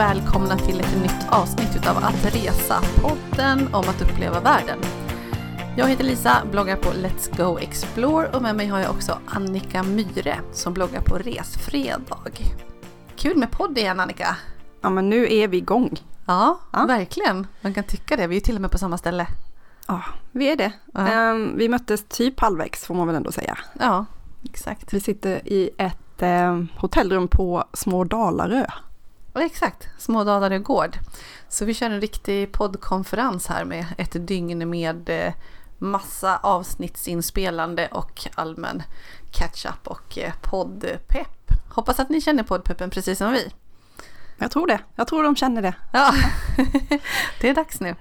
Välkomna till ett nytt avsnitt utav Att Resa, podden om att uppleva världen. Jag heter Lisa, bloggar på Let's Go Explore och med mig har jag också Annika Myre som bloggar på Resfredag. Kul med podd igen Annika! Ja men nu är vi igång. Ja, Ja. verkligen. Man kan tycka det. Vi är ju till och med på samma ställe. Ja, vi är det. Ja. Ehm, vi möttes typ halvvägs får man väl ändå säga. Ja, exakt. Vi sitter i ett ehm, hotellrum på Små Dalarö. Ja, exakt. Små Dalarö Gård. Så vi kör en riktig poddkonferens här med ett dygn med eh, massa avsnittsinspelande och allmän catch-up och eh, poddpepp. Hoppas att ni känner poddpeppen precis som vi. Jag tror det. Jag tror de känner det. Ja, det är dags nu.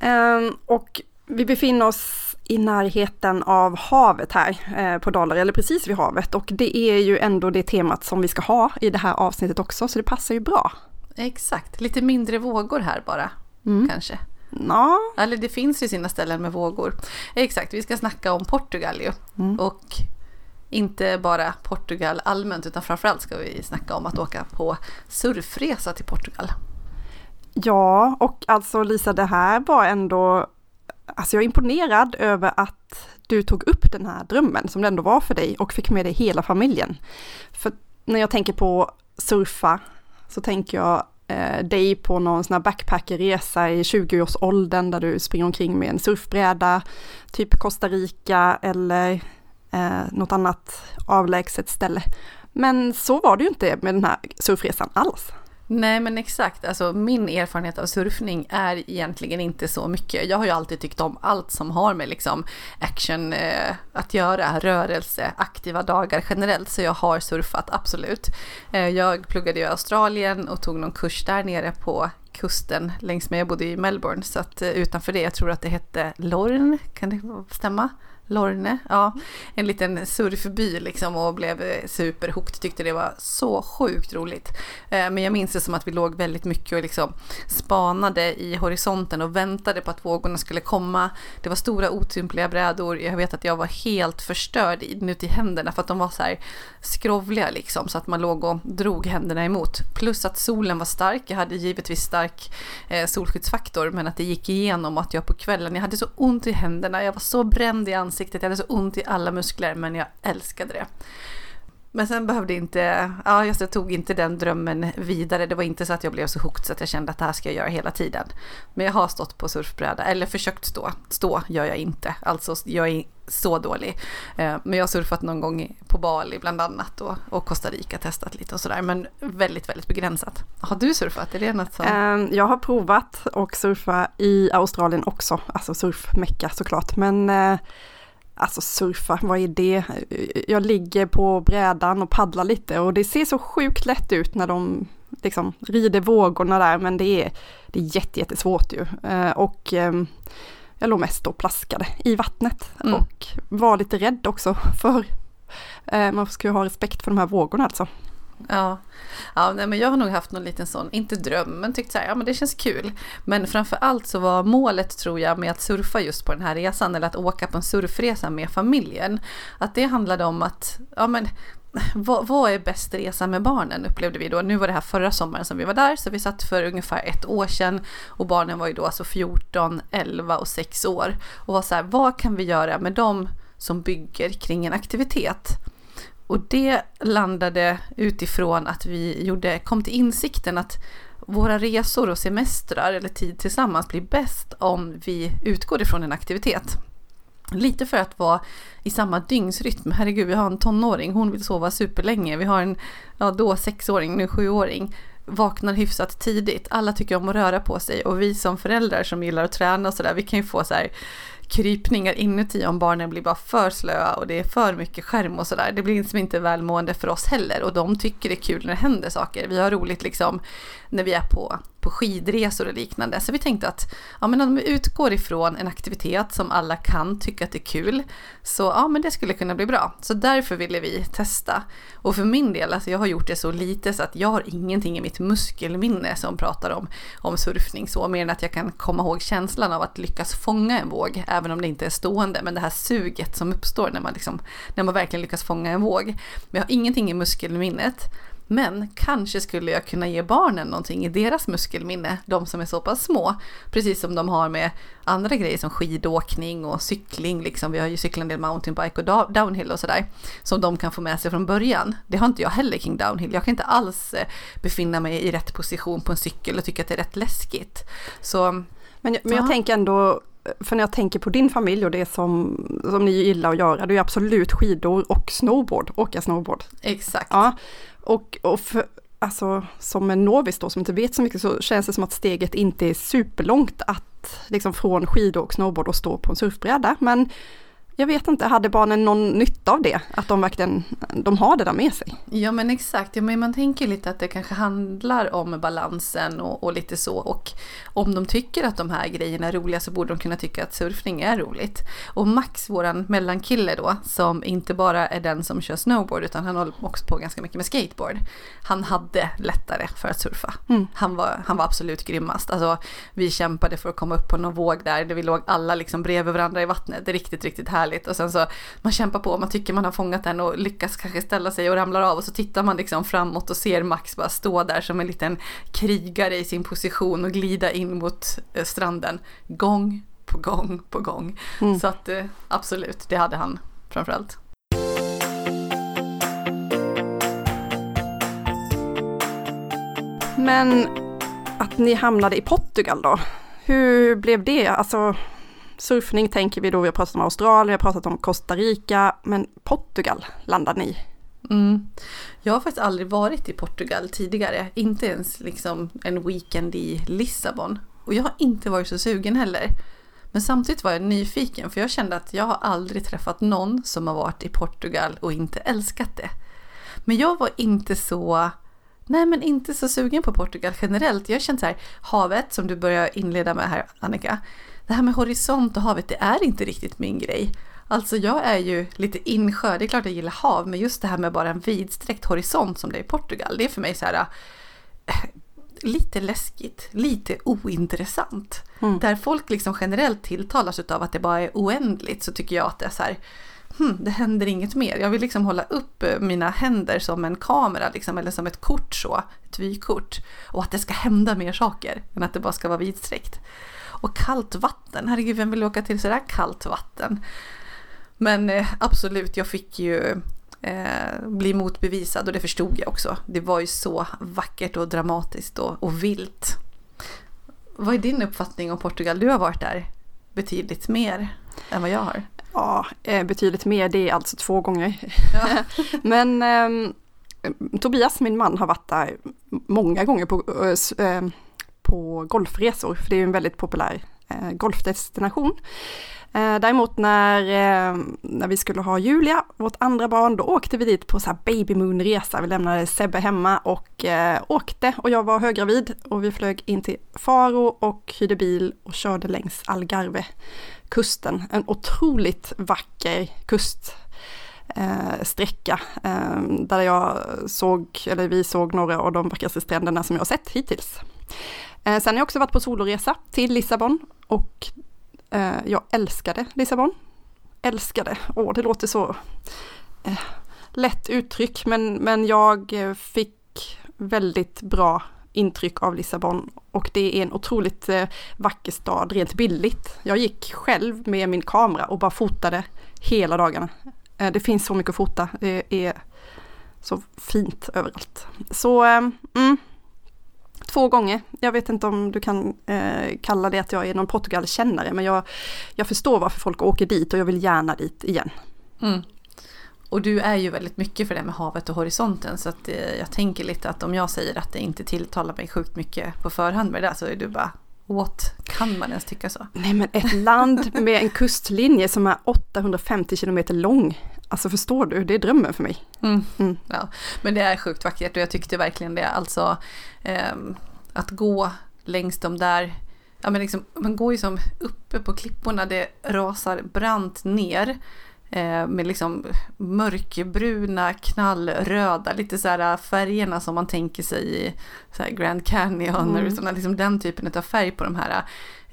Ehm, och vi befinner oss i närheten av havet här eh, på Dalarö, eller precis vid havet. Och det är ju ändå det temat som vi ska ha i det här avsnittet också, så det passar ju bra. Exakt, lite mindre vågor här bara Mm. kanske. Ja, Eller det finns ju sina ställen med vågor. Exakt, vi ska snacka om Portugal ju. Mm. Och inte bara Portugal allmänt utan framförallt ska vi snacka om att åka på surfresa till Portugal. Ja, och alltså Lisa, det här var ändå... Alltså jag är imponerad över att du tog upp den här drömmen som det ändå var för dig och fick med dig hela familjen. För när jag tänker på surfa så tänker jag eh, dig på någon sån här backpackerresa i 20-årsåldern där du springer omkring med en surfbräda, typ Costa Rica eller eh, något annat avlägset ställe. Men så var det ju inte med den här surfresan alls. Nej men exakt, alltså min erfarenhet av surfning är egentligen inte så mycket. Jag har ju alltid tyckt om allt som har med liksom action eh, att göra, rörelse, aktiva dagar generellt. Så jag har surfat, absolut. Eh, jag pluggade i Australien och tog någon kurs där nere på kusten längs med, jag bodde i Melbourne, så att eh, utanför det, jag tror att det hette Lorne, kan det stämma? Lorne, ja, en liten surfby liksom och blev superhooked, tyckte det var så sjukt roligt. Eh, men jag minns det som att vi låg väldigt mycket och liksom spanade i horisonten och väntade på att vågorna skulle komma. Det var stora otympliga brädor, jag vet att jag var helt förstörd inuti händerna för att de var så här skrovliga liksom så att man låg och drog händerna emot. Plus att solen var stark, jag hade givetvis stark eh, solskyddsfaktor men att det gick igenom och att jag på kvällen, jag hade så ont i händerna, jag var så bränd i ansiktet, jag hade så ont i alla muskler men jag älskade det. Men sen behövde inte, ja just jag tog inte den drömmen vidare. Det var inte så att jag blev så hooked så att jag kände att det här ska jag göra hela tiden. Men jag har stått på surfbräda, eller försökt stå. Stå gör jag inte, alltså jag är så dålig. Eh, men jag har surfat någon gång på Bali bland annat och, och Costa Rica testat lite och sådär. Men väldigt, väldigt begränsat. Har du surfat? Är det något som... Ehm, jag har provat och surfa i Australien också, alltså surfmecka såklart. Men eh, alltså surfa, vad är det? Jag ligger på brädan och paddlar lite och det ser så sjukt lätt ut när de liksom rider vågorna där, men det är, det är jätte, jättesvårt ju. Eh, Och ehm, jag låg mest och plaskade i vattnet Mm. och var lite rädd också för eh, man ska ju ha respekt för de här vågorna alltså. Ja, ja nej, men jag har nog haft någon liten sån, inte dröm, men tyckt så här, ja men det känns kul. Men framför allt så var målet tror jag med att surfa just på den här resan eller att åka på en surfresa med familjen. Att det handlade om att, ja men vad, vad är bäst resa med barnen upplevde vi då. Nu var det här förra sommaren som vi var där så vi satt för ungefär ett år sedan och barnen var ju då alltså 14, 11 och 6 år. Och var så här, vad kan vi göra med dem som bygger kring en aktivitet? Och det landade utifrån att vi gjorde, kom till insikten att våra resor och semestrar eller tid tillsammans blir bäst om vi utgår ifrån en aktivitet. Lite för att vara i samma dygnsrytm. Herregud, vi har en tonåring, hon vill sova superlänge. Vi har en, ja då sexåring, nu sjuåring. Vaknar hyfsat tidigt. Alla tycker om att röra på sig och vi som föräldrar som gillar att träna och sådär, vi kan ju få så här krypningar inuti om barnen blir bara för slöa och det är för mycket skärm och sådär. Det blir liksom inte välmående för oss heller och de tycker det är kul när det händer saker. Vi har roligt liksom när vi är på, på skidresor och liknande. Så vi tänkte att ja, men om vi utgår ifrån en aktivitet som alla kan tycka att det är kul så ja, men det skulle kunna bli bra. Så därför ville vi testa. Och för min del, alltså jag har gjort det så lite så att jag har ingenting i mitt muskelminne som pratar om, om surfning så, mer än att jag kan komma ihåg känslan av att lyckas fånga en våg, även om det inte är stående, men det här suget som uppstår när man, liksom, när man verkligen lyckas fånga en våg. Men jag har ingenting i muskelminnet. Men kanske skulle jag kunna ge barnen någonting i deras muskelminne, de som är så pass små. Precis som de har med andra grejer som skidåkning och cykling, liksom. vi har ju cyklat en del mountainbike och downhill och sådär. Som de kan få med sig från början. Det har inte jag heller kring downhill. Jag kan inte alls eh, befinna mig i rätt position på en cykel och tycka att det är rätt läskigt. Så, men, men jag tänker ändå, för när jag tänker på din familj och det som, som ni gillar att göra, det är absolut skidor och snowboard, åka snowboard. Exakt. Ja, och, och för, alltså, som en novis då som inte vet så mycket så känns det som att steget inte är superlångt att liksom från skidor och snowboard och stå på en surfbräda. Men jag vet inte, hade barnen någon nytta av det? Att de verkligen, de har det där med sig? Ja men exakt, ja, men man tänker lite att det kanske handlar om balansen och, och, lite så. Och om de tycker att de här grejerna är roliga så borde de kunna tycka att surfning är roligt. Och Max, våran mellankille då, som inte bara är den som kör snowboard utan han håller också på ganska mycket med skateboard. Han hade lättare för att surfa. Mm. Han, var, han var absolut grymmast. Alltså, vi kämpade för att komma upp på någon våg där, där vi låg alla liksom bredvid varandra i vattnet. Det är riktigt, riktigt härligt härligt och sen så man kämpar på, man tycker man har fångat den och lyckas kanske ställa sig och ramlar av och så tittar man liksom framåt och ser Max bara stå där som en liten krigare i sin position och glida in mot eh, stranden gång på gång på gång. Mm. Så att eh, absolut, det hade han framförallt. Men att ni hamnade i Portugal då, hur blev det? Alltså surfning tänker vi då, vi har pratat om Australien, vi har pratat om Costa Rica, men Portugal landade ni Mm. Jag har faktiskt aldrig varit i Portugal tidigare, inte ens liksom en weekend i Lissabon. Och jag har inte varit så sugen heller. Men samtidigt var jag nyfiken för jag kände att jag har aldrig träffat någon som har varit i Portugal och inte älskat det. Men jag var inte så, nej men inte så sugen på Portugal generellt. Jag kände så här, havet som du börjar inleda med här Annika, det här med horisont och havet, det är inte riktigt min grej. Alltså jag är ju lite insjö, det är klart jag gillar hav, men just det här med bara en vidsträckt horisont som det är i Portugal, det är för mig så här äh, lite läskigt, lite ointressant. Mm. Där folk liksom generellt tilltalas av att det bara är oändligt så tycker jag att det är så här, hmm, det händer inget mer. Jag vill liksom hålla upp eh, mina händer som en kamera liksom, eller som ett kort så, ett vykort. Och att det ska hända mer saker än att det bara ska vara vidsträckt. Och kallt vatten, herregud vem vill åka till sådär kallt vatten? Men eh, absolut, jag fick ju eh, bli motbevisad och det förstod jag också. Det var ju så vackert och dramatiskt och, och vilt. Vad är din uppfattning om Portugal? Du har varit där betydligt mer än vad jag har. Ja, eh, betydligt mer, det är alltså två gånger. Ja. Men eh, Tobias, min man, har varit där många gånger på, äh, på golfresor, för det är ju en väldigt populär eh, golfdestination. Eh, däremot när, eh, när vi skulle ha Julia, vårt andra barn, då åkte vi dit på så här baby moon-resa. Vi lämnade Sebbe hemma och eh, åkte och jag var höggravid och vi flög in till Faro och hyrde bil och körde längs Algarve-kusten. En otroligt vacker kuststräcka eh, sträcka eh, där jag såg, eller vi såg några av de vackraste stränderna som jag har sett hittills. Eh, sen har jag också varit på soloresa till Lissabon och eh, jag älskade Lissabon. Älskade, åh det låter så eh, lätt uttryck men, men jag eh, fick väldigt bra intryck av Lissabon och det är en otroligt eh, vacker stad rent billigt. Jag gick själv med min kamera och bara fotade hela dagarna. Eh, det finns så mycket att fota, det är så fint överallt. Så mm, två gånger. Jag vet inte om du kan eh, kalla det att jag är någon Portugal-kännare, men jag, jag förstår varför folk åker dit och jag vill gärna dit igen. Mm. Och du är ju väldigt mycket för det med havet och horisonten så att eh, jag tänker lite att om jag säger att det inte tilltalar mig sjukt mycket på förhand med det där så är du bara What? Kan man ens tycka så? Nej men ett land med en kustlinje som är 850 kilometer lång. Alltså förstår du, det är drömmen för mig. Mm. Mm. Ja, men det är sjukt vackert och jag tyckte verkligen det. Alltså eh, att gå längs de där, ja men liksom, man går ju som uppe på klipporna, det rasar brant ner eh, med liksom mörkbruna, knallröda, lite så här färgerna som man tänker sig i Grand Canyon, mm. såna, liksom den typen av färg på de här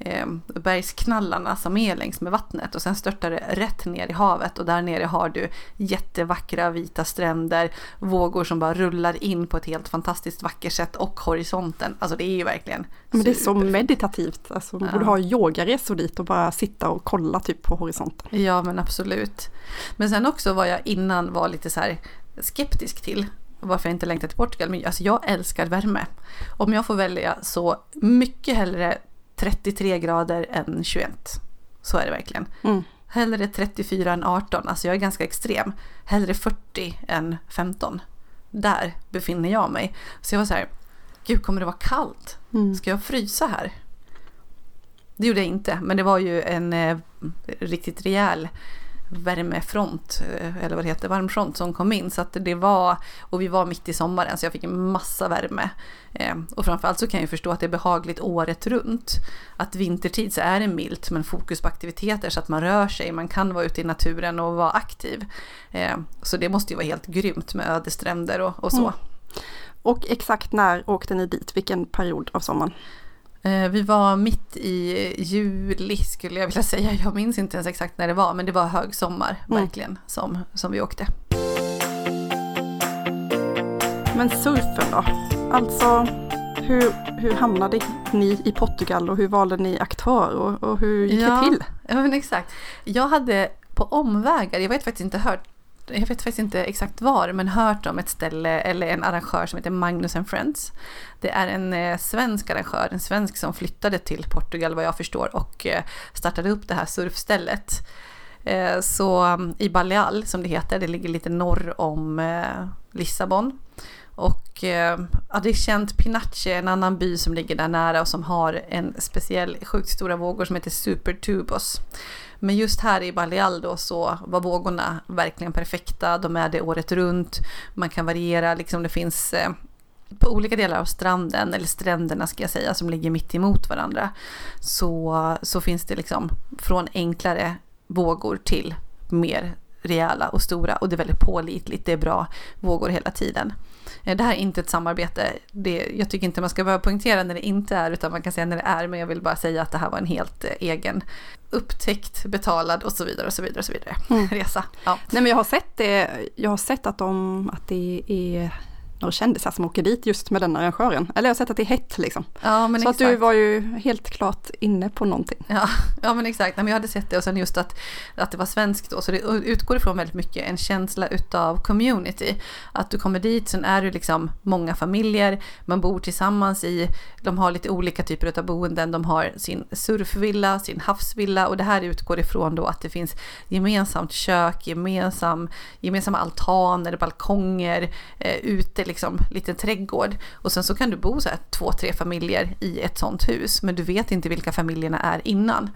eh, bergsknallarna som är längs med vattnet och sen störtar det rätt ner i havet och där nere har du jättevackra vita stränder, vågor som bara rullar in på ett helt fantastiskt vackert sätt och horisonten. Alltså det är ju verkligen Men det är så meditativt, alltså man ja. borde ha yogaresor dit och bara sitta och kolla typ på horisonten. Ja men absolut. Men sen också var jag innan var lite så här skeptisk till varför jag inte längtar till Portugal. Men alltså jag älskar värme. Om jag får välja så mycket hellre 33 grader än 21. Så är det verkligen. Mm. Hellre 34 än 18, alltså jag är ganska extrem. Hellre 40 än 15. Där befinner jag mig. Så jag var så här, gud kommer det vara kallt? Mm. Ska jag frysa här? Det gjorde jag inte, men det var ju en eh, riktigt rejäl värmefront, eh, eller vad det heter, varmfront som kom in. Så att det var, och vi var mitt i sommaren så jag fick en massa värme. Eh, och framförallt så kan jag förstå att det är behagligt året runt. Att vintertid så är det milt men fokus på aktiviteter så att man rör sig, man kan vara ute i naturen och vara aktiv. Eh, så det måste ju vara helt grymt med ödestränder och, och så. Mm. Och exakt när åkte ni dit? Vilken period av sommaren? Eh, vi var mitt i juli skulle jag vilja säga. Jag minns inte ens exakt när det var men det var högsommar mm. verkligen som, som vi åkte. Men surfen då? Alltså hur, hur hamnade ni i Portugal och hur valde ni aktör och, och hur gick ja, det till? Ja men exakt. Jag hade på omvägar, jag vet faktiskt inte hört jag vet faktiskt inte exakt var, men hört om ett ställe eller en arrangör som heter Magnus and Friends. Det är en eh, svensk arrangör, en svensk som flyttade till Portugal vad jag förstår och eh, startade upp det här surfstället. Eh, så mm, i Baleal som det heter, det ligger lite norr om eh, Lissabon. Eh, ja, det är känt Pinache, en annan by som ligger där nära och som har en speciell sjukt stora vågor som heter Supertubos. Men just här i Baleal då så var vågorna verkligen perfekta. De är det året runt. Man kan variera, liksom det finns eh, på olika delar av stranden, eller stränderna ska jag säga, som ligger mitt emot varandra. Så, så finns det liksom från enklare vågor till mer rejäla och stora och det är väldigt pålitligt. Det är bra vågor hela tiden. Eh, det här är inte ett samarbete. Det, jag tycker inte man ska behöva poängtera när det inte är, utan man kan säga när det är. Men jag vill bara säga att det här var en helt eh, egen upptäckt, betalad och så vidare och så vidare och så vidare mm. resa. Ja. Nej men jag har sett det, jag har sett att, de, att det är några kändisar som åker dit just med den arrangören. Eller jag har sett att det är hett liksom. Ja, så exakt. att du var ju helt klart inne på någonting. Ja, ja men exakt. Nej, men jag hade sett det och sen just att, att det var svenskt då. Så det utgår ifrån väldigt mycket en känsla utav community. Att du kommer dit, sen är du liksom många familjer, man bor tillsammans i, de har lite olika typer av boenden. De har sin surfvilla, sin havsvilla och det här utgår ifrån då att det finns gemensamt kök, gemensam, gemensamma altaner, balkonger, eh, ute liksom liten trädgård. Och sen så kan du bo så här två, tre familjer i ett sånt hus, men du vet inte vilka familjerna är innan.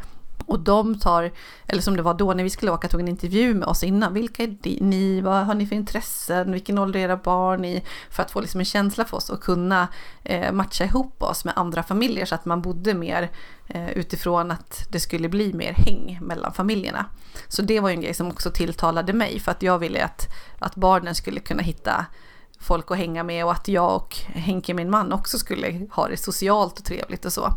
Och de tar, eller som det var då när vi skulle åka, tog en intervju med oss innan. Vilka är ni? Vad har ni för intressen? Vilken ålder är era barn i? För att få liksom en känsla för oss och kunna eh, matcha ihop oss med andra familjer så att man bodde mer eh, utifrån att det skulle bli mer häng mellan familjerna. Så det var ju en grej som också tilltalade mig för att jag ville att, att barnen skulle kunna hitta folk att hänga med och att jag och Henke, min man, också skulle ha det socialt och trevligt och så.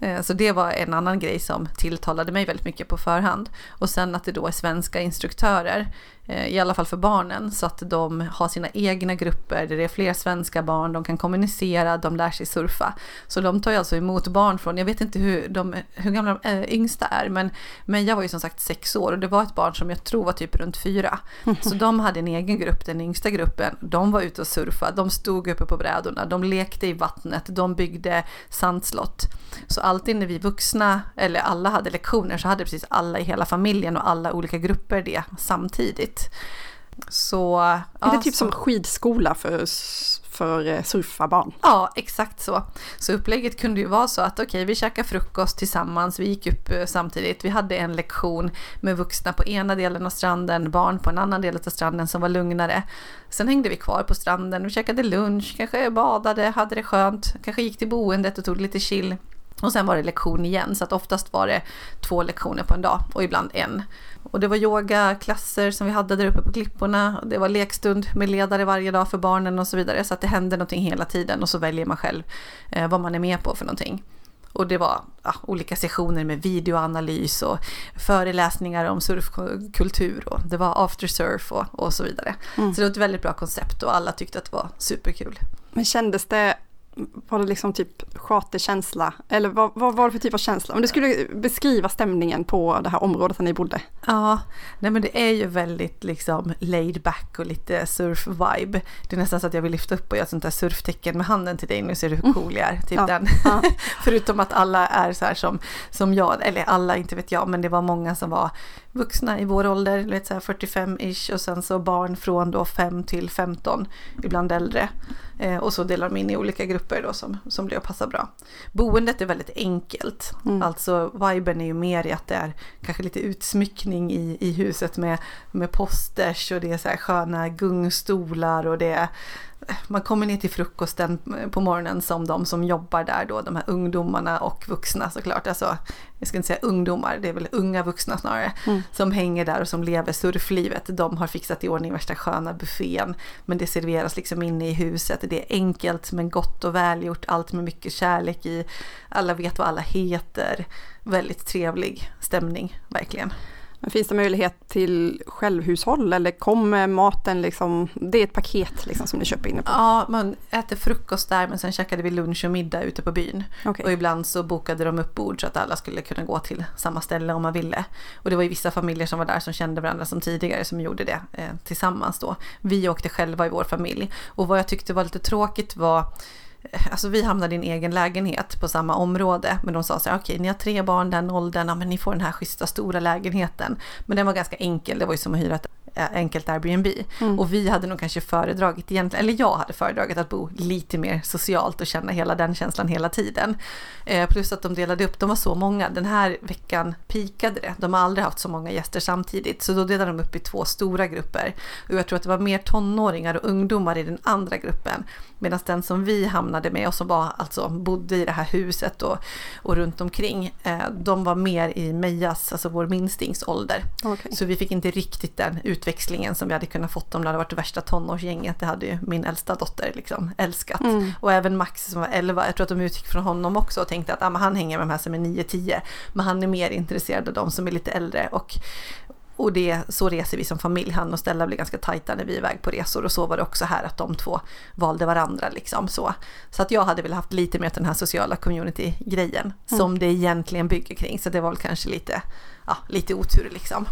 Eh, så det var en annan grej som tilltalade mig väldigt mycket på förhand. Och sen att det då är svenska instruktörer i alla fall för barnen, så att de har sina egna grupper där det är fler svenska barn, de kan kommunicera, de lär sig surfa. Så de tar ju alltså emot barn från, jag vet inte hur, de, hur gamla de äh, yngsta är, men, men jag var ju som sagt sex år och det var ett barn som jag tror var typ runt fyra. Så de hade en egen grupp, den yngsta gruppen, de var ute och surfade, de stod uppe på brädorna, de lekte i vattnet, de byggde sandslott. Så alltid när vi vuxna, eller alla hade lektioner, så hade precis alla i hela familjen och alla olika grupper det samtidigt. Så, är ja, det typ så. som skidskola för, för eh, surfarbarn? Ja, exakt så. Så upplägget kunde ju vara så att okej, okay, vi käkade frukost tillsammans, vi gick upp eh, samtidigt, vi hade en lektion med vuxna på ena delen av stranden, barn på en annan del av stranden som var lugnare. Sen hängde vi kvar på stranden, vi käkade lunch, kanske badade, hade det skönt, kanske gick till boendet och tog lite chill. Och sen var det lektion igen, så att oftast var det två lektioner på en dag och ibland en. Och det var yogaklasser som vi hade där uppe på klipporna. Det var lekstund med ledare varje dag för barnen och så vidare. Så att det hände någonting hela tiden och så väljer man själv eh, vad man är med på för någonting. Och det var ja, olika sessioner med videoanalys och föreläsningar om surfkultur och det var aftersurf och, och så vidare. Mm. Så det var ett väldigt bra koncept och alla tyckte att det var superkul. Men kändes det var det liksom typ charterkänsla? Eller vad, vad var det för typ av känsla? Om du skulle beskriva stämningen på det här området där ni bodde. Ja, nej men det är ju väldigt liksom laid back och lite surf-vibe. Det är nästan så att jag vill lyfta upp och göra ett sånt där surftecken med handen till dig. Nu ser du hur cool jag är. Typ ja, den. Ja. Förutom att alla är så här som, som jag, eller alla, inte vet jag, men det var många som var vuxna i vår ålder, 45-ish och sen så barn från då 5 till 15, ibland äldre. Eh, och så delar de in i olika grupper då som, som det passar bra. Boendet är väldigt enkelt, mm. alltså viben är ju mer i att det är kanske lite utsmyckning i, i huset med, med posters och det är så här sköna gungstolar och det är man kommer ner till frukosten på morgonen som de som jobbar där då, de här ungdomarna och vuxna såklart. Alltså, jag ska inte säga ungdomar, det är väl unga vuxna snarare, mm. som hänger där och som lever surflivet. De har fixat i ordning värsta sköna buffén, men det serveras liksom inne i huset. Det är enkelt men gott och välgjort, allt med mycket kärlek i. Alla vet vad alla heter. Väldigt trevlig stämning, verkligen. Men finns det möjlighet till självhushåll eller kommer maten liksom, det är ett paket liksom som ni köper in på? Ja, man äter frukost där men sen käkade vi lunch och middag ute på byn. Okay. Och ibland så bokade de upp bord så att alla skulle kunna gå till samma ställe om man ville. Och det var ju vissa familjer som var där som kände varandra som tidigare som gjorde det eh, tillsammans då. Vi åkte själva i vår familj. Och vad jag tyckte var lite tråkigt var Alltså vi hamnade i en egen lägenhet på samma område. Men de sa så här, okej okay, ni har tre barn den åldern, ja, men ni får den här schyssta stora lägenheten. Men den var ganska enkel, det var ju som att hyra ett enkelt Airbnb. Mm. Och vi hade nog kanske föredragit egentligen, eller jag hade föredragit att bo lite mer socialt och känna hela den känslan hela tiden. Eh, plus att de delade upp, de var så många. Den här veckan pikade det. De har aldrig haft så många gäster samtidigt. Så då delade de upp i två stora grupper. Och jag tror att det var mer tonåringar och ungdomar i den andra gruppen. Medan den som vi hamnade med och som var, alltså bodde i det här huset och, och runt omkring, eh, de var mer i Mejas, alltså vår minstings ålder. Okay. Så vi fick inte riktigt den utväxlingen som vi hade kunnat fått om det hade varit det värsta tonårsgänget. Det hade ju min äldsta dotter liksom älskat. Mm. Och även Max som var 11, jag tror att de utgick från honom också och tänkte att ah, han hänger med de här som är 9-10. Men han är mer intresserad av de som är lite äldre. Och, och det, så reser vi som familj. Han och Stella blir ganska tajta när vi är iväg på resor och så var det också här att de två valde varandra liksom så. Så att jag hade väl haft lite mer den här sociala community-grejen mm. som det egentligen bygger kring. Så det var väl kanske lite, ja, lite otur liksom.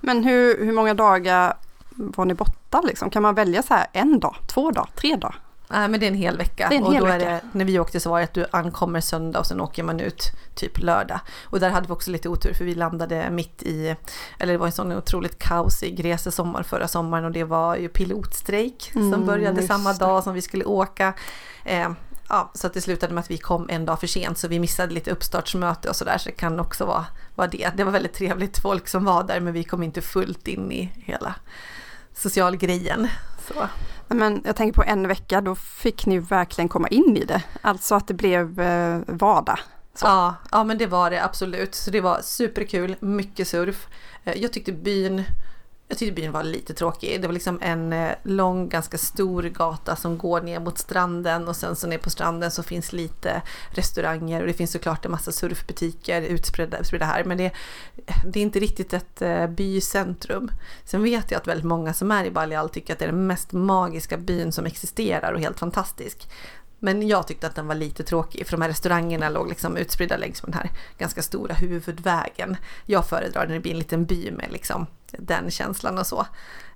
Men hur, hur många dagar var ni borta liksom? Kan man välja så här en dag, två dagar, tre dagar? Nej men det är en hel vecka. En och hel då vecka. är det, när vi åkte så var det att du ankommer söndag och sen åker man ut typ lördag. Och där hade vi också lite otur för vi landade mitt i, eller det var en sån otroligt kaosig resesommar förra sommaren och det var ju pilotstrejk mm, som började samma dag som vi skulle åka. Eh, ja, så att det slutade med att vi kom en dag för sent så vi missade lite uppstartsmöte och sådär så det kan också vara, vara det. Det var väldigt trevligt folk som var där men vi kom inte fullt in i hela socialgrejen. Så. Men jag tänker på en vecka, då fick ni verkligen komma in i det. Alltså att det blev eh, vardag. Så. Ja, ja, men det var det absolut. Så det var superkul, mycket surf. Eh, jag tyckte byn jag tyckte byn var lite tråkig. Det var liksom en eh, lång, ganska stor gata som går ner mot stranden och sen så ner på stranden så finns lite restauranger och det finns såklart en massa surfbutiker utspridda, utspridda här. Men det, det är inte riktigt ett eh, bycentrum. Sen vet jag att väldigt många som är i Balial tycker att det är den mest magiska byn som existerar och helt fantastisk. Men jag tyckte att den var lite tråkig för de här restaurangerna låg liksom utspridda längs med den här ganska stora huvudvägen. Jag föredrar när det blir en liten by med liksom den känslan och så.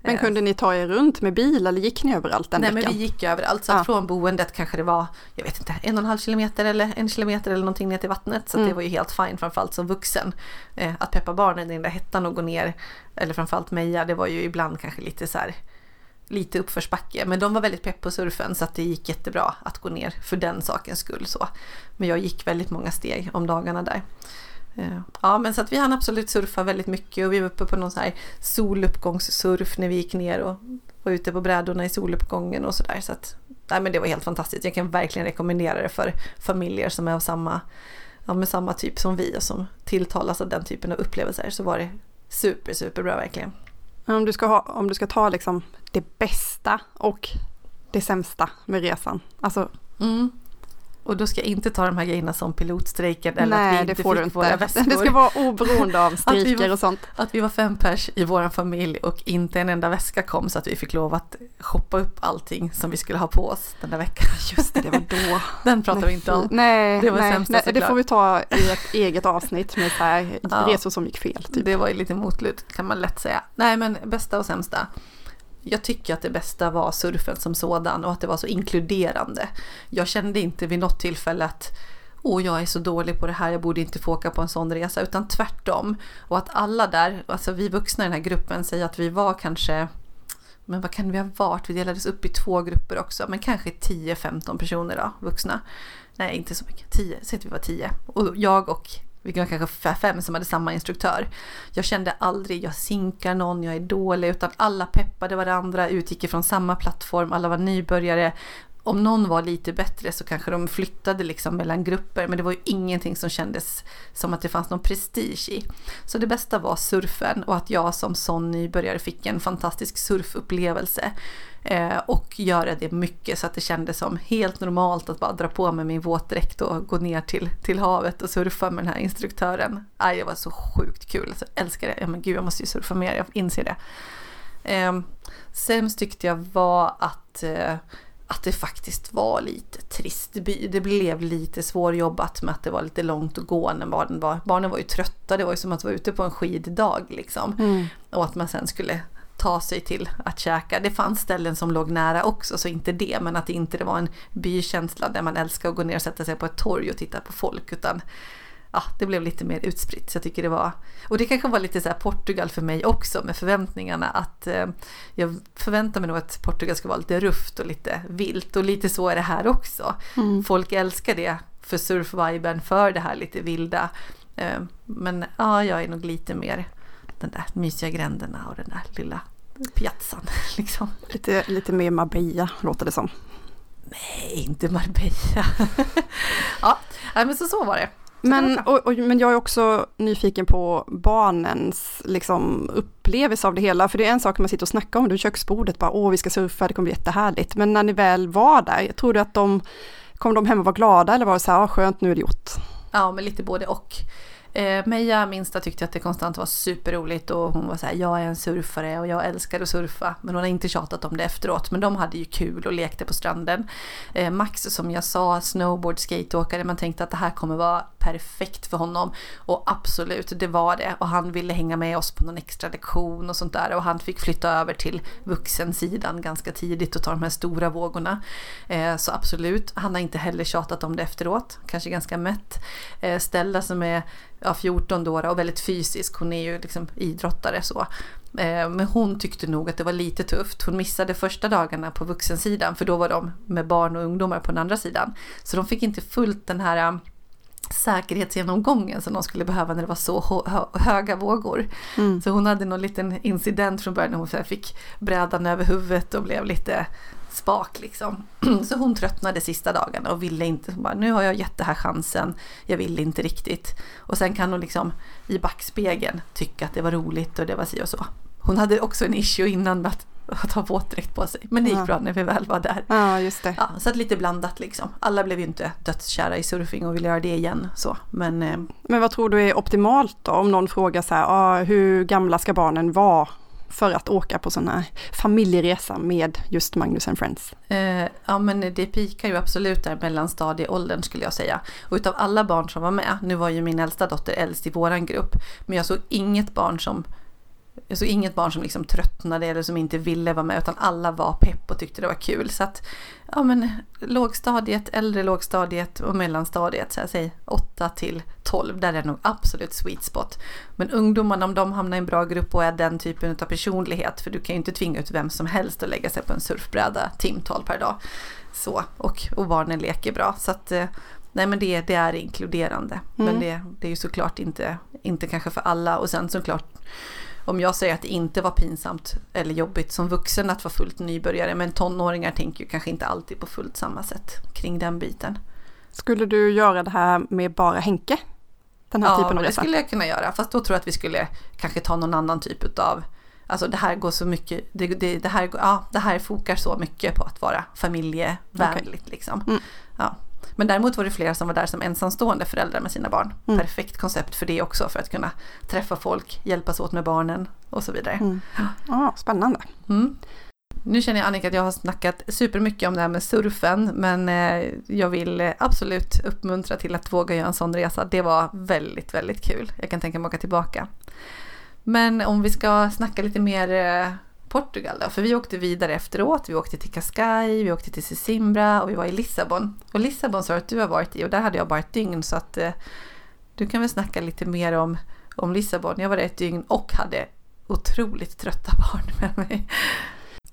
Men eh, kunde ni ta er runt med bil eller gick ni överallt den Nej veckan? men vi gick överallt. Så ja. från boendet kanske det var, jag vet inte, en och en halv kilometer eller en kilometer eller någonting ner till vattnet. Så mm. det var ju helt fint framförallt som vuxen. Eh, att peppa barnen i den där hettan och gå ner, eller framförallt Meja, det var ju ibland kanske lite så här lite uppförsbacke. Men de var väldigt pepp på surfen så att det gick jättebra att gå ner för den sakens skull. Så. Men jag gick väldigt många steg om dagarna där. Ja men så att vi hann absolut surfa väldigt mycket och vi var uppe på någon sån här soluppgångssurf när vi gick ner och var ute på brädorna i soluppgången och sådär. Så att, nej men det var helt fantastiskt. Jag kan verkligen rekommendera det för familjer som är av samma, ja, med samma typ som vi och som tilltalas av den typen av upplevelser så var det super, super bra verkligen. Om du ska, ha, om du ska ta liksom det bästa och det sämsta med resan, alltså mm. Och då ska jag inte ta de här grejerna som pilotstrejken eller Nej, att vi det inte får fick våra väskor. Det ska vara oberoende av strejker och sånt. Att vi var fem pers i vår familj och inte en enda väska kom så att vi fick lov att shoppa upp allting som vi skulle ha på oss den där veckan. Just det, det var då. Den pratar Nej, vi inte om. Nej, Det var nej, sämsta nej, det får vi ta i ett eget avsnitt med så här Ja. resor som gick fel. Typ. Det var ju lite motlut kan man lätt säga. Nej men bästa och sämsta. Jag tycker att det bästa var surfen som sådan och att det var så inkluderande. Jag kände inte vid något tillfälle att åh jag är så dålig på det här, jag borde inte få åka på en sån resa, utan tvärtom. Och att alla där, alltså vi vuxna i den här gruppen säger att vi var kanske men vad kan vi ha varit? Vi delades upp i två grupper också, men kanske 10-15 personer då, vuxna. Nej, inte så mycket. 10, säg att vi var 10. Och jag och vi var kanske fem som hade samma instruktör. Jag kände aldrig jag sinkar någon, jag är dålig, utan alla peppade varandra, utgick ifrån samma plattform, alla var nybörjare. Om någon var lite bättre så kanske de flyttade liksom mellan grupper, men det var ju ingenting som kändes som att det fanns någon prestige i. Så det bästa var surfen och att jag som sån nybörjare fick en fantastisk surfupplevelse. Eh, och göra det mycket så att det kändes som helt normalt att bara dra på mig min våtdräkt och gå ner till, till havet och surfa med den här instruktören. Aj, det var så sjukt kul, alltså, jag älskar det. Ja, men gud, jag måste ju surfa mer, jag inser det. Eh, sämst tyckte jag var att, eh, att det faktiskt var lite trist. Det by- Det blev lite svårjobbat med att det var lite långt att gå när barnen var, barnen var ju trötta. Det var ju som att vara ute på en skiddag liksom. Mm. Och att man sen skulle ta sig till att käka. Det fanns ställen som låg nära också, så inte det, men att det inte var en bykänsla där man älskar att gå ner och sätta sig på ett torg och titta på folk, utan ja, det blev lite mer utspritt. Så jag tycker det var, och det kanske var lite så här Portugal för mig också med förväntningarna att eh, jag förväntar mig nog att Portugal ska vara lite rufft och lite vilt och lite så är det här också. Mm. Folk älskar det för surfviben, för det här lite vilda. Eh, Men ja, jag är nog lite mer den där mysiga gränderna och den där lilla piazzan. Liksom. Lite, lite mer Marbella låter det som. Nej, inte Marbella. ja, men så, så var det. Så Men, och, och, men jag är också nyfiken på barnens liksom, upplevelse av det hela. För det är en sak man sitter och snackar om det vid köksbordet. Bara, Åh, vi ska surfa, det kommer bli jättehärligt. Men när ni väl var där, tror du att de kom de hem och var glada eller var det så här, ah, skönt nu är det gjort? Ja, men lite både och. Eh, Meja, minsta, tyckte att det konstant var superroligt och hon var så här, jag är en surfare och jag älskar att surfa. Men hon har inte tjatat om det efteråt, men de hade ju kul och lekte på stranden. Eh, Max, som jag sa, snowboard, skateåkare, man tänkte att det här kommer vara perfekt för honom. Och absolut, det var det. Och han ville hänga med oss på någon extra lektion och sånt där. Och han fick flytta över till vuxensidan ganska tidigt och ta de här stora vågorna. Eh, så absolut, han har inte heller tjatat om det efteråt. Kanske ganska mätt. Eh, Stella som är ja, 14 då och väldigt fysisk, hon är ju liksom idrottare så. Eh, men hon tyckte nog att det var lite tufft. Hon missade första dagarna på vuxensidan för då var de med barn och ungdomar på den andra sidan. Så de fick inte fullt den här säkerhetsgenomgången som de skulle behöva när det var så hö- hö- höga vågor. Mm. Så hon hade någon liten incident från början när hon fick brädan över huvudet och blev lite spak liksom. Så hon tröttnade sista dagarna och ville inte, hon bara, nu har jag gett det här chansen, jag vill inte riktigt. Och sen kan hon liksom i backspegeln tycka att det var roligt och det var si och så. Hon hade också en issue innan med att, att ha våtdräkt på sig, men det gick Ja. bra när vi väl var där. Ja, just det. Ja, så att lite blandat liksom. Alla blev ju inte dödskära i surfing och ville göra det igen så, men eh, Men vad tror du är optimalt då? Om någon frågar så här, ah, hur gamla ska barnen vara för att åka på här familjeresa med just Magnus and Friends? Eh, ja men det pikar ju absolut där mellanstadieåldern skulle jag säga. Och utav alla barn som var med, nu var ju min äldsta dotter äldst i våran grupp, men jag såg inget barn som såg inget barn som liksom tröttnade eller som inte ville vara med utan alla var pepp och tyckte det var kul. Så att ja men lågstadiet, äldre lågstadiet och mellanstadiet, så jag säger 8 till 12, där är nog absolut sweet spot. Men ungdomarna om de hamnar i en bra grupp och är den typen av personlighet, för du kan ju inte tvinga ut vem som helst att lägga sig på en surfbräda timtal per dag. Så, och, och barnen leker bra. Så att eh, Nej men det, det är inkluderande. Men Mm. det, det är ju såklart inte, inte kanske för alla. Och sen såklart om jag säger att det inte var pinsamt eller jobbigt som vuxen att vara fullt nybörjare. Men tonåringar tänker ju kanske inte alltid på fullt samma sätt kring den biten. Skulle du göra det här med bara Henke? Den här Ja, typen av men det resa? skulle jag kunna göra. Fast då tror jag att vi skulle kanske ta någon annan typ av Alltså det här går så mycket, det, det, det, här, ja, det här fokar så mycket på att vara familjevänligt liksom. Mm. Ja. Men däremot var det flera som var där som ensamstående föräldrar med sina barn. Mm. Perfekt koncept för det också, för att kunna träffa folk, hjälpas åt med barnen och så vidare. Mm. Ja, spännande. Mm. Nu känner jag Annika att jag har snackat supermycket om det här med surfen, men eh, jag vill absolut uppmuntra till att våga göra en sån resa. Det var väldigt, väldigt kul. Jag kan tänka mig att åka tillbaka. Men om vi ska snacka lite mer eh, Portugal då, för vi åkte vidare efteråt. Vi åkte till Cascais, vi åkte till Sisimbra och vi var i Lissabon. Och Lissabon sa att du har varit i och där hade jag bara ett dygn så att eh, du kan väl snacka lite mer om, om Lissabon. Jag var där ett dygn och hade otroligt trötta barn med mig.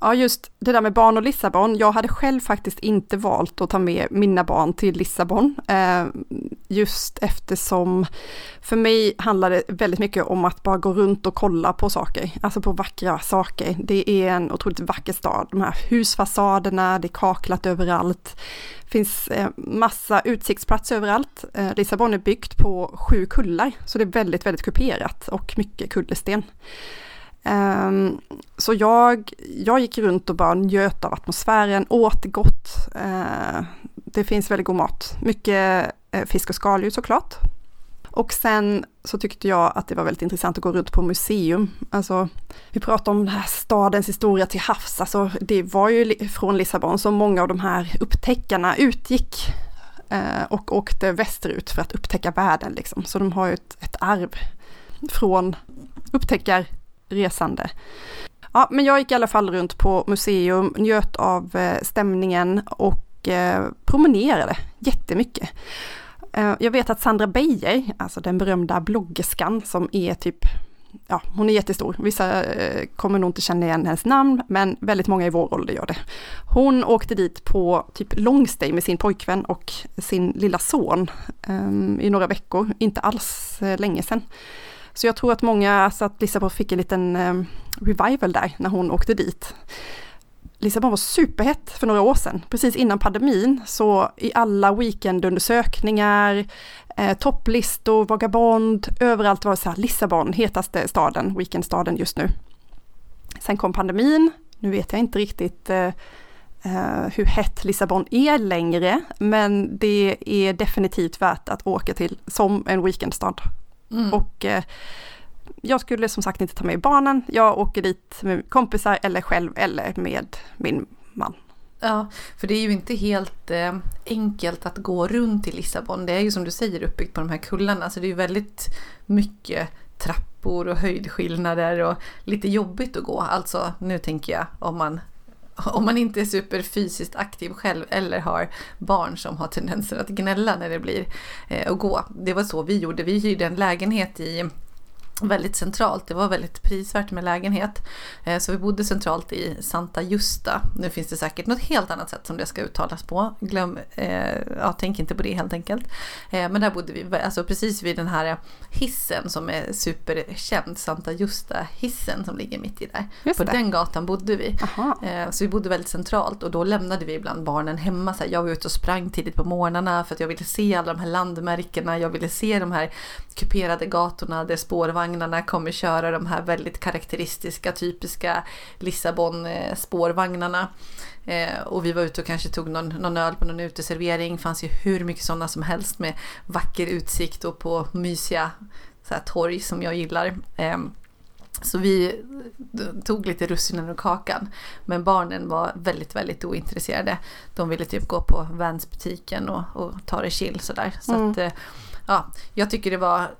Ja, just det där med barn och Lissabon. Jag hade själv faktiskt inte valt att ta med mina barn till Lissabon. Eh, just eftersom för mig handlar det väldigt mycket om att bara gå runt och kolla på saker, alltså på vackra saker. Det är en otroligt vacker stad. De här husfasaderna, det är kaklat överallt. Det finns eh, massa utsiktsplatser överallt. Eh, Lissabon är byggt på sju kullar, så det är väldigt, väldigt kuperat och mycket kullersten. Um, så jag, jag gick runt och bara njöt av atmosfären, åt gott. Uh, det finns väldigt god mat. Mycket uh, fisk och skaldjur såklart. Och sen så tyckte jag att det var väldigt intressant att gå runt på museum. Alltså, vi pratar om den här stadens historia till havs. Alltså, det var ju från Lissabon som många av de här upptäckarna utgick uh, och åkte västerut för att upptäcka världen. Liksom. Så de har ju ett, ett arv från upptäckar resande. Ja, men jag gick i alla fall runt på museum, njöt av eh, stämningen och eh, promenerade jättemycket. Eh, jag vet att Sandra Beijer, alltså den berömda bloggerskan som är typ, ja hon är jättestor, vissa kommer nog inte känna igen hennes namn, men väldigt många i vår ålder gör det. Hon åkte dit på typ longstay med sin pojkvän och sin lilla son ehm, i några veckor, inte alls länge sedan. Så jag tror att många, alltså att Lissabon fick en liten eh, revival där när hon åkte dit. Lissabon var superhett för några år sedan, precis innan pandemin, så i alla weekendundersökningar, eh, topplistor, Vagabond, överallt var det så här Lissabon, hetaste staden, weekendstaden just nu. Sen kom pandemin, nu vet jag inte riktigt eh, eh hur hett Lissabon är längre, men det är definitivt värt att åka till som en weekendstad Mm. Och eh, jag skulle som sagt inte ta med barnen. Jag åker dit med kompisar eller själv eller med min man. Ja, för det är ju inte helt eh, enkelt att gå runt i Lissabon. Det är ju som du säger uppbyggt på de här kullarna, så det är ju väldigt mycket trappor och höjdskillnader och lite jobbigt att gå. Alltså nu tänker jag om man om man inte är superfysiskt aktiv själv eller har barn som har tendenser att gnälla när det blir eh, att gå. Det var så vi gjorde. Vi hyrde en lägenhet i väldigt centralt. Det var väldigt prisvärt med lägenhet. Eh, så vi bodde centralt i Santa Justa. Nu finns det säkert något helt annat sätt som det ska uttalas på. Glöm, eh, ja, tänk inte på det helt enkelt. Eh, men där bodde vi alltså precis vid den här hissen som är superkänd. Santa Justa hissen som ligger mitt i där. Just på det. den gatan bodde vi. Aha. Så vi bodde väldigt centralt och då lämnade vi ibland barnen hemma. Så jag var ute och sprang tidigt på morgnarna för att jag ville se alla de här landmärkena. Jag ville se de här kuperade gatorna där spårvagnar vagnarna kommer köra de här väldigt karaktäristiska, typiska Lissabon-spårvagnarna. Eh, och vi var ute och kanske tog någon, någon öl på någon uteservering. Fanns ju hur mycket sådana som helst med vacker utsikt och på mysiga så här, torg som jag gillar. Eh, så vi tog lite russinen ur kakan. Men barnen var väldigt, väldigt ointresserade. De ville typ gå på Vans-butiken och, och ta det chill sådär. Så mm. att, eh, ja, jag tycker det var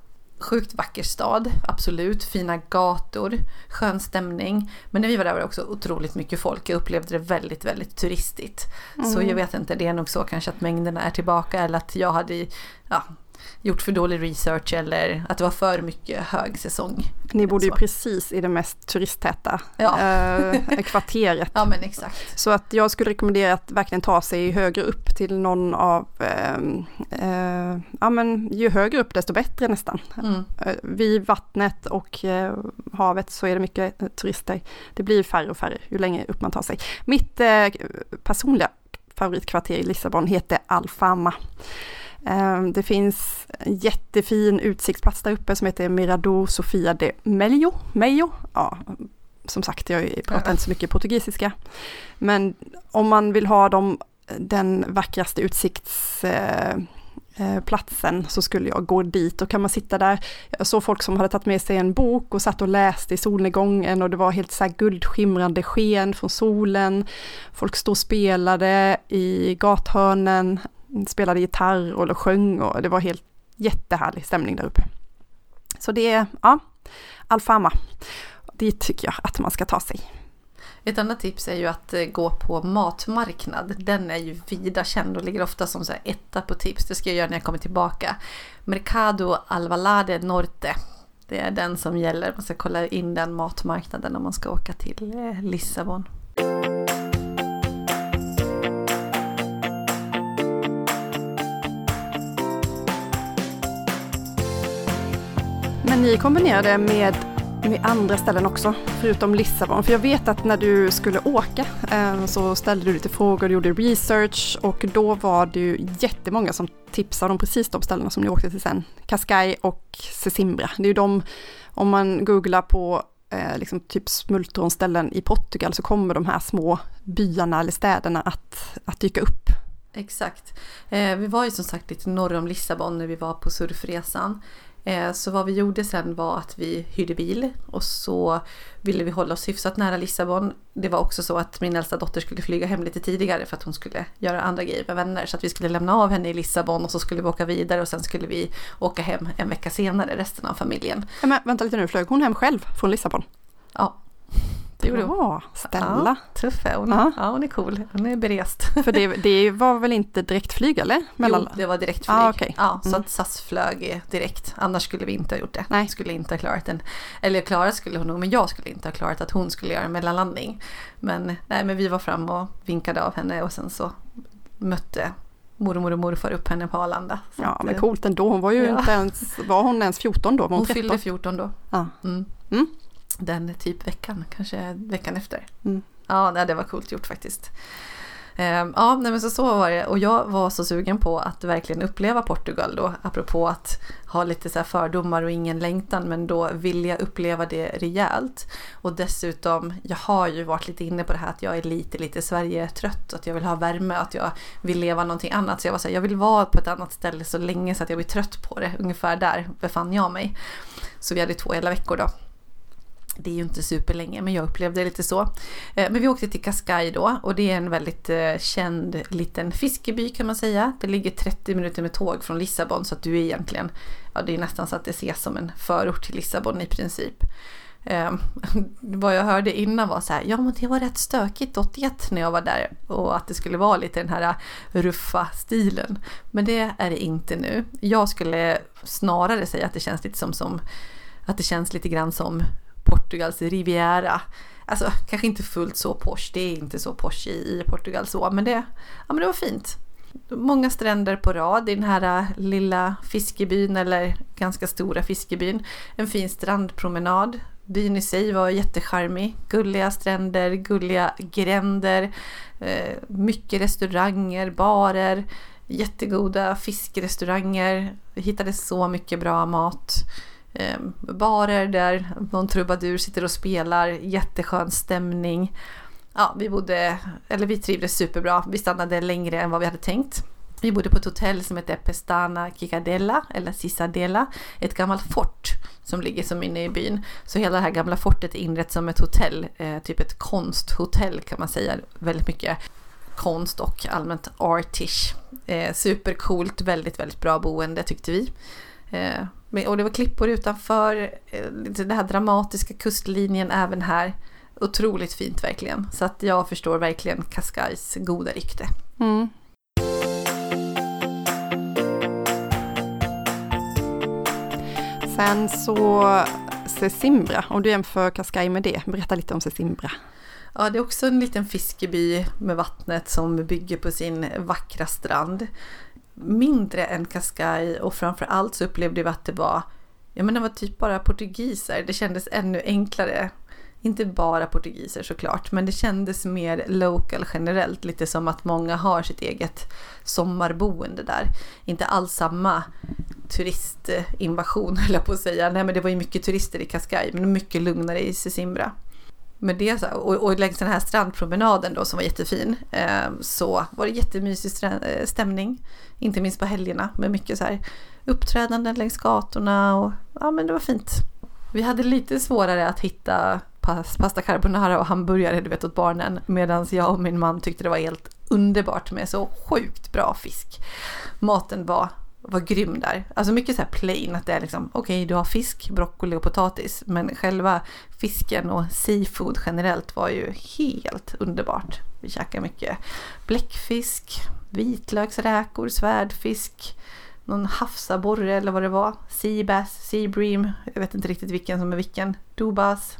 Sjukt vacker stad, absolut. Fina gator, skön stämning. Men när vi var där var det också otroligt mycket folk. Jag upplevde det väldigt, väldigt turistigt. Mm. Så jag vet inte, det är nog så kanske att mängderna är tillbaka eller att jag hade ja, gjort för dålig research eller att det var för mycket högsäsong. Ni bodde ju precis i det mest turisttäta ja. äh, kvarteret. ja men exakt. Så att jag skulle rekommendera att verkligen ta sig högre upp till någon av, äh, äh, ja men ju högre upp desto bättre nästan. Mm. Vid vattnet och havet så är det mycket turister. Det blir färre och färre ju längre upp man tar sig. Mitt personliga favoritkvarter i Lissabon heter Alfama. Ehm, det finns en jättefin utsiktsplats där uppe som heter Mirador Sofia de Melio. Mello. Ja, som sagt, jag pratar inte så mycket portugisiska. Men om man vill ha de den vackraste utsiktsplatsen eh, eh, så skulle jag gå dit och kan man sitta där. Jag såg folk som hade tagit med sig en bok och satt och läste i solnedgången och det var helt så här guldskimrande sken från solen. Folk stod och spelade i gathörnen, spelade gitarr och sjöng och det var helt jättehärlig stämning där uppe. Så det är, ja, Alfama. Dit tycker jag att man ska ta sig. Ett annat tips är ju att eh, gå på matmarknad. Den är ju vida känd och ligger ofta som så etta på tips. Det ska jag göra när jag kommer tillbaka. Mercado Alvalade Norte. Det är den som gäller. Man ska kolla in den matmarknaden om man ska åka till eh, Lissabon. Ni kombinerade med, med andra ställen också, förutom Lissabon. För jag vet att när du skulle åka eh, så ställde du lite frågor, du gjorde research och då var det ju jättemånga som tipsade om precis de ställena som ni åkte till sen. Cascais och Sesimbra. Det är ju de, om man googlar på eh, liksom typ smultronställen i Portugal så kommer de här små byarna eller städerna att, att dyka upp. Exakt. Eh, vi var ju som sagt lite norr om Lissabon när vi var på surfresan. Eh, så vad vi gjorde sen var att vi hyrde bil och så ville vi hålla oss hyfsat nära Lissabon. Det var också så att min äldsta dotter skulle flyga hem lite tidigare för att hon skulle göra andra grejer med vänner. Så att vi skulle lämna av henne i Lissabon och så skulle vi åka vidare och sen skulle vi åka hem en vecka senare, resten av familjen. Men vänta lite nu, flög hon hem själv från Lissabon? Ja. Det gjorde hon. Stella. Ja, tuff är hon. Ja. ja. hon är cool. Hon är berest. För det, det var väl inte direktflyg eller? Mellan... Jo, det var direktflyg. Ah, okay. Ja, så mm. att SAS flög direkt. Annars skulle vi inte ha gjort det. Nej. Skulle inte ha klarat den. Eller klarat skulle hon nog, men jag skulle inte ha klarat att hon skulle göra en mellanlandning. Men, nej, men vi var fram och vinkade av henne och sen så mötte mormor och morfar upp henne på Arlanda. ja, men coolt ändå. Hon var ju ja. inte ens, var hon ens 14 då? Var hon, hon fyllde 14 då. Ja. Mm. Mm den typ veckan, kanske veckan efter. Mm. Ja, det var coolt gjort faktiskt. Ehm, ja, nej, men så, så var det. Och jag var så sugen på att verkligen uppleva Portugal då, apropå att ha lite så fördomar och ingen längtan, men då vill jag uppleva det rejält. Och dessutom, jag har ju varit lite inne på det här att jag är lite, lite Sverige-trött, att jag vill ha värme, att jag vill leva någonting annat. Så jag var så här, jag vill vara på ett annat ställe så länge så att jag blir trött på det. Ungefär där befann jag mig. Så vi hade två hela veckor då. Det är ju inte superlänge men jag upplevde det lite så. Eh, men vi åkte till Cascais då och det är en väldigt eh, känd liten fiskeby kan man säga. Det ligger 30 minuter med tåg från Lissabon så att du är egentligen, ja det är nästan så att det ses som en förort till Lissabon i princip. Eh, vad jag hörde innan var så här, ja men det var rätt stökigt 81 när jag var där och att det skulle vara lite den här eh, ruffa stilen. Men det är det inte nu. Jag skulle snarare säga att det känns lite som, som att det känns lite grann som Portugals Riviera. Alltså kanske inte fullt så posh, det är inte så posh i, i Portugal så, men det, ja, men det var fint. Många stränder på rad i den här äh, lilla fiskebyn eller ganska stora fiskebyn. En fin strandpromenad. Byn i sig var jättecharmig. Gulliga stränder, gulliga gränder, eh, mycket restauranger, barer, jättegoda fiskrestauranger. Vi hittade så mycket bra mat eh, barer där någon trubadur sitter och spelar, jätteskön stämning. Ja, vi bodde, eller vi trivdes superbra. Vi stannade längre än vad vi hade tänkt. Vi bodde på ett hotell som heter Pestana Kikadella eller Cisadella, ett gammalt fort som ligger som inne i byn. Så hela det här gamla fortet är inrett som ett hotell, eh, typ ett konsthotell kan man säga. Väldigt mycket konst och allmänt artish. Eh, supercoolt, väldigt, väldigt bra boende tyckte vi. Eh, och det var klippor utanför, eh, den här dramatiska kustlinjen även här. Otroligt fint verkligen. Så att jag förstår verkligen Cascais goda rykte. Mm. Sen så Sesimbra, om du jämför Cascais med det, berätta lite om Sesimbra. Ja, det är också en liten fiskeby med vattnet som bygger på sin vackra strand mindre än Cascais och framförallt så upplevde vi att det var, ja men det var typ bara portugiser. Det kändes ännu enklare. Inte bara portugiser såklart, men det kändes mer local generellt. Lite som att många har sitt eget sommarboende där. Inte alls samma turistinvasion höll jag på att säga. Nej men det var ju mycket turister i Cascais, men mycket lugnare i Sesimbra. Men det så, och, och längs den här strandpromenaden då som var jättefin eh, så var det jättemysig eh, stämning. Inte minst på helgerna med mycket så här uppträdanden längs gatorna och ja men det var fint. Vi hade lite svårare att hitta pasta carbonara och hamburgare du vet åt barnen medan jag och min man tyckte det var helt underbart med så sjukt bra fisk. Maten var, var grym där. Alltså mycket så här plain att det är liksom okej okay, du har fisk, broccoli och potatis men själva fisken och seafood generellt var ju helt underbart. Vi käkade mycket bläckfisk, vitlöksräkor, svärdfisk, någon havsabborre eller vad det var. Seabass, seabream, jag vet inte riktigt vilken som är vilken. Dubas.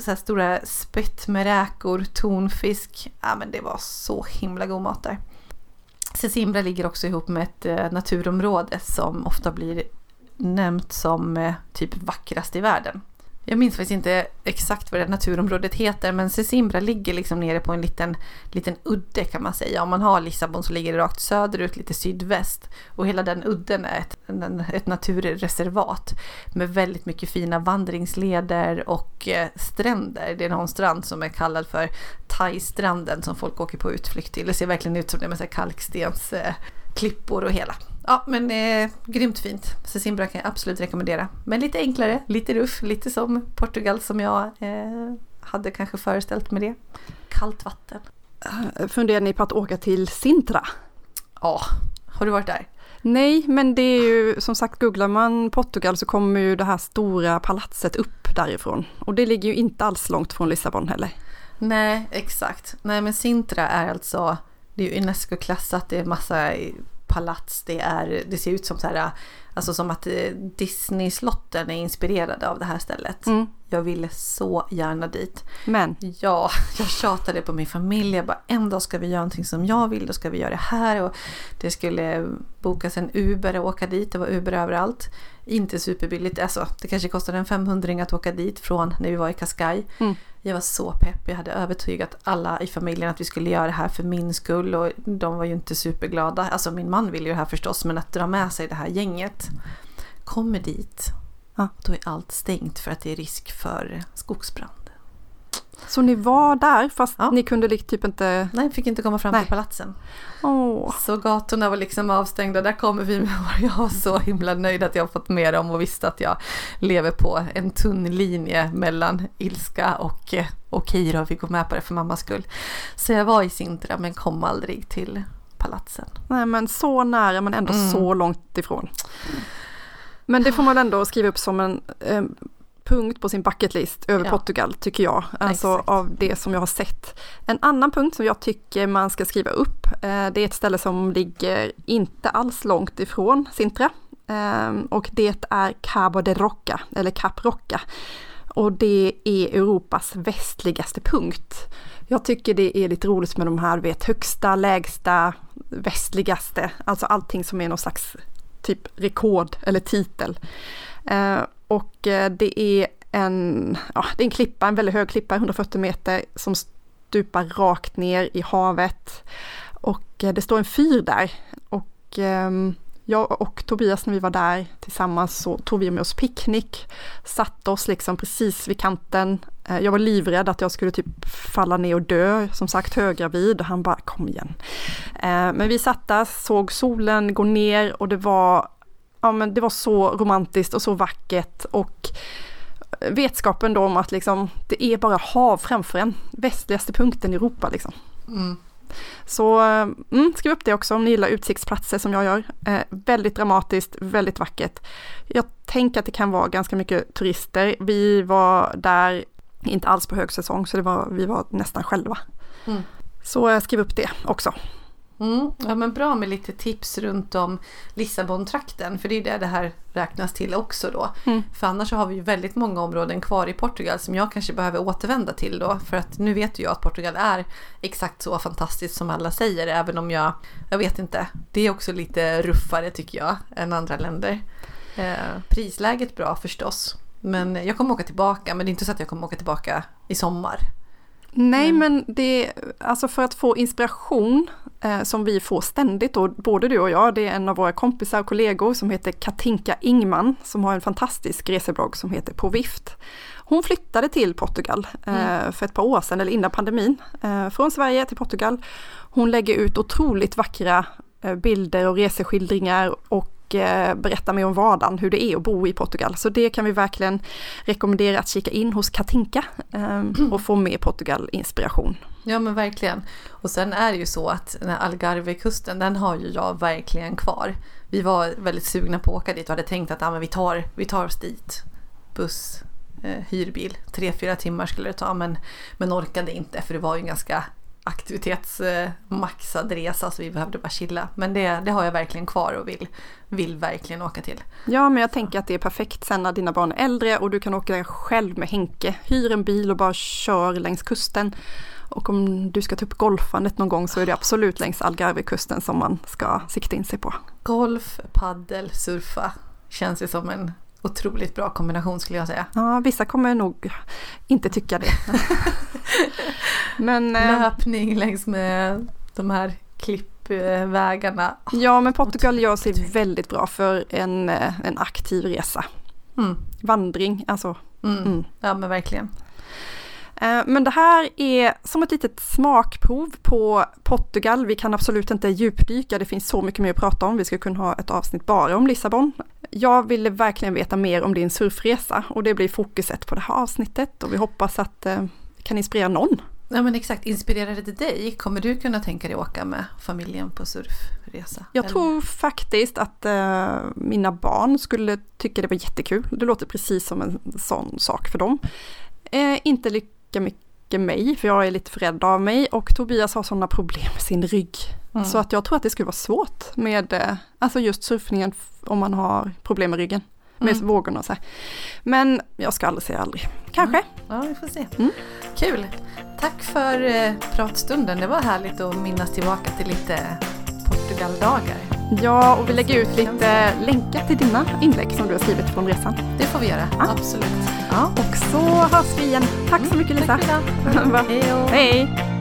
Så här stora spett med räkor, tonfisk. Ja men det var så himla god mat där. Sesimbra ligger också ihop med ett eh, naturområde som ofta blir nämnt som eh, typ vackrast i världen. Jag minns faktiskt inte exakt vad det naturområdet heter men Sesimbra ligger liksom nere på en liten, liten udde kan man säga. Om man har Lissabon så ligger det rakt söderut, lite sydväst. Och hela den udden är ett, ett naturreservat med väldigt mycket fina vandringsleder och eh, stränder. Det är någon strand som är kallad för Thai-stranden som folk åker på utflykt till. Det ser verkligen ut som det med kalkstens eh, kalkstensklippor och hela. Ja, men eh, grymt fint. Sesimbra kan jag absolut rekommendera. Men lite enklare, lite ruff, lite som Portugal som jag eh, hade kanske föreställt med det. Kallt vatten. Eh, funderar ni på att åka till Sintra? Ja, har du varit där? Nej, men det är ju som sagt, googlar man Portugal så kommer ju det här stora palatset upp därifrån. Och det ligger ju inte alls långt från Lissabon heller. Nej, exakt. Nej, men Sintra är alltså, det är ju Unesco-klassat, det är massa palats. Det, är, det ser ut som så här, alltså som att eh, Disney-slotten är inspirerade av det här stället. Mm. Jag ville så gärna dit. Men? Ja, jag tjatade på min familj. Jag bara, en dag ska vi göra någonting som jag vill. Då ska vi göra det här. Och det skulle bokas en Uber och åka dit. Det var Uber överallt. Inte superbilligt. Alltså, det kanske kostade en 500 att åka dit från när vi var i Cascais. Mm. Jag var så pepp. Jag hade övertygat alla i familjen att vi skulle göra det här för min skull och de var ju inte superglada. Alltså min man ville ju det här förstås men att dra med sig det här gänget. Kommer dit, ja. då är allt stängt för att det är risk för skogsbrand. Så ni var där fast ja. ni kunde typ inte... Nej, fick inte komma fram Nej. till palatsen. Oh. Så gatorna var liksom avstängda. Där kommer vi med Jag var så himla nöjd att jag fått med dem och visste att jag lever på en tunn linje mellan ilska och eh, okej då, vi går med på det för mammas skull. Så jag var i Sintra men kom aldrig till palatsen. Nej men så nära men ändå mm. så långt ifrån. Men det får man ändå skriva upp som en eh, punkt på sin bucketlist över ja. Portugal tycker jag. Alltså Exakt. av det som jag har sett. En annan punkt som jag tycker man ska skriva upp, eh, det är ett ställe som ligger inte alls långt ifrån Sintra. Eh, och det är Cabo de Roca, eller Cap Roca. Och det är Europas västligaste punkt. Jag tycker det är lite roligt med de här, vet, högsta, lägsta, västligaste, alltså allting som är någon slags typ rekord eller titel. Och eh, det är en, ja, det är en klippa, en väldigt hög klippa, 140 meter, som stupar rakt ner i havet. Och eh, det står en fyr där. Och ehm, jag och Tobias när vi var där tillsammans så tog vi med oss picknick, satte oss liksom precis vid kanten. Eh, jag var livrädd att jag skulle typ falla ner och dö, som sagt höggravid. Han bara kom igen. Men vi satt där, såg solen gå ner och det var ja, men det var så romantiskt och så vackert och vetskapen då om att liksom, det är bara hav framför en, västligaste punkten i Europa liksom. Mm. Så mm, skriv upp det också om ni gillar utsiktsplatser som jag gör. Eh, väldigt dramatiskt, väldigt vackert. Jag tänker att det kan vara ganska mycket turister. Vi var där, inte alls på högsäsong, så det var, vi var nästan själva. Mm. Så eh, skriv upp det också. Mm, ja men bra med lite tips runt om Lissabon-trakten för det är det det här räknas till också då. Mm. För annars har vi ju väldigt många områden kvar i Portugal som jag kanske behöver återvända till då. För att nu vet jag att Portugal är exakt så fantastiskt som alla säger även om jag, jag vet inte, det är också lite ruffare tycker jag än andra länder. Eh, prisläget bra förstås. Men jag kommer åka tillbaka men det är inte så att jag kommer åka tillbaka i sommar. Nej, men, men det, alltså för att få inspiration eh, som vi får ständigt och både du och jag, det är en av våra kompisar och kollegor som heter Katinka Ingman som har en fantastisk reseblogg som heter På vift. Hon flyttade till Portugal eh, mm. för ett par år sedan, eller innan pandemin, eh, från Sverige till Portugal. Hon lägger ut otroligt vackra bilder och reseskildringar och berättar mer om vardagen, hur det är att bo i Portugal. Så det kan vi verkligen rekommendera att kika in hos Katinka och få mer Portugal-inspiration. Ja men verkligen. Och sen är det ju så att den här Algarvekusten, den har ju jag verkligen kvar. Vi var väldigt sugna på att åka dit och hade tänkt att ah, men vi, tar, vi tar oss dit. Buss, eh, hyrbil. Tre, fyra timmar skulle det ta men, men orkade inte för det var ju en ganska aktivitetsmaxad eh, resa så vi behövde bara chilla. Men det, det har jag verkligen kvar och vill, vill verkligen åka till. Ja, men jag tänker att det är perfekt sen när dina barn är äldre och du kan åka själv med Henke. Hyr en bil och bara kör längs kusten. Och om du ska ta upp golfandet någon gång så är det absolut längs Algarvekusten som man ska sikta in sig på. Golf, paddel, surfa känns ju som en otroligt bra kombination skulle jag säga. Ja, vissa kommer nog inte tycka det. men, eh, Löpning längs med de här klippvägarna. Ja, men Portugal gör sig väldigt bra för en, eh, en aktiv resa. Mm. Vandring, alltså. Mm. Mm. Ja, men verkligen. Eh, men det här är som ett litet smakprov på Portugal. Vi kan absolut inte djupdyka, det finns så mycket mer att prata om. Vi skulle kunna ha ett avsnitt bara om Lissabon. Jag ville verkligen veta mer om din surfresa och det blir fokuset på det här avsnittet och vi hoppas att det eh, kan inspirera någon. Ja men exakt, inspirerade det dig? Kommer du kunna tänka dig åka med familjen på surfresa? Jag eller? tror faktiskt att uh, mina barn skulle tycka det var jättekul. Det låter precis som en sån sak för dem. Uh, inte lika mycket mig, för jag är lite för rädd av mig och Tobias har sådana problem med sin rygg. Mm. Så att jag tror att det skulle vara svårt med uh, alltså just surfningen om man har problem med ryggen. Med mm. vågorna och så här. Men jag ska aldrig säga aldrig. Kanske. Mm. Ja, vi får se. Mm. Kul! Tack för eh, pratstunden. Det var härligt att minnas tillbaka till lite Portugaldagar. Ja, och vi lägger ut lite länkar till dina inlägg som du har skrivit från resan. Det får vi göra, ja. absolut. Ja, och så hörs vi igen. Tack så mycket Lisa. Tack Hej Hej!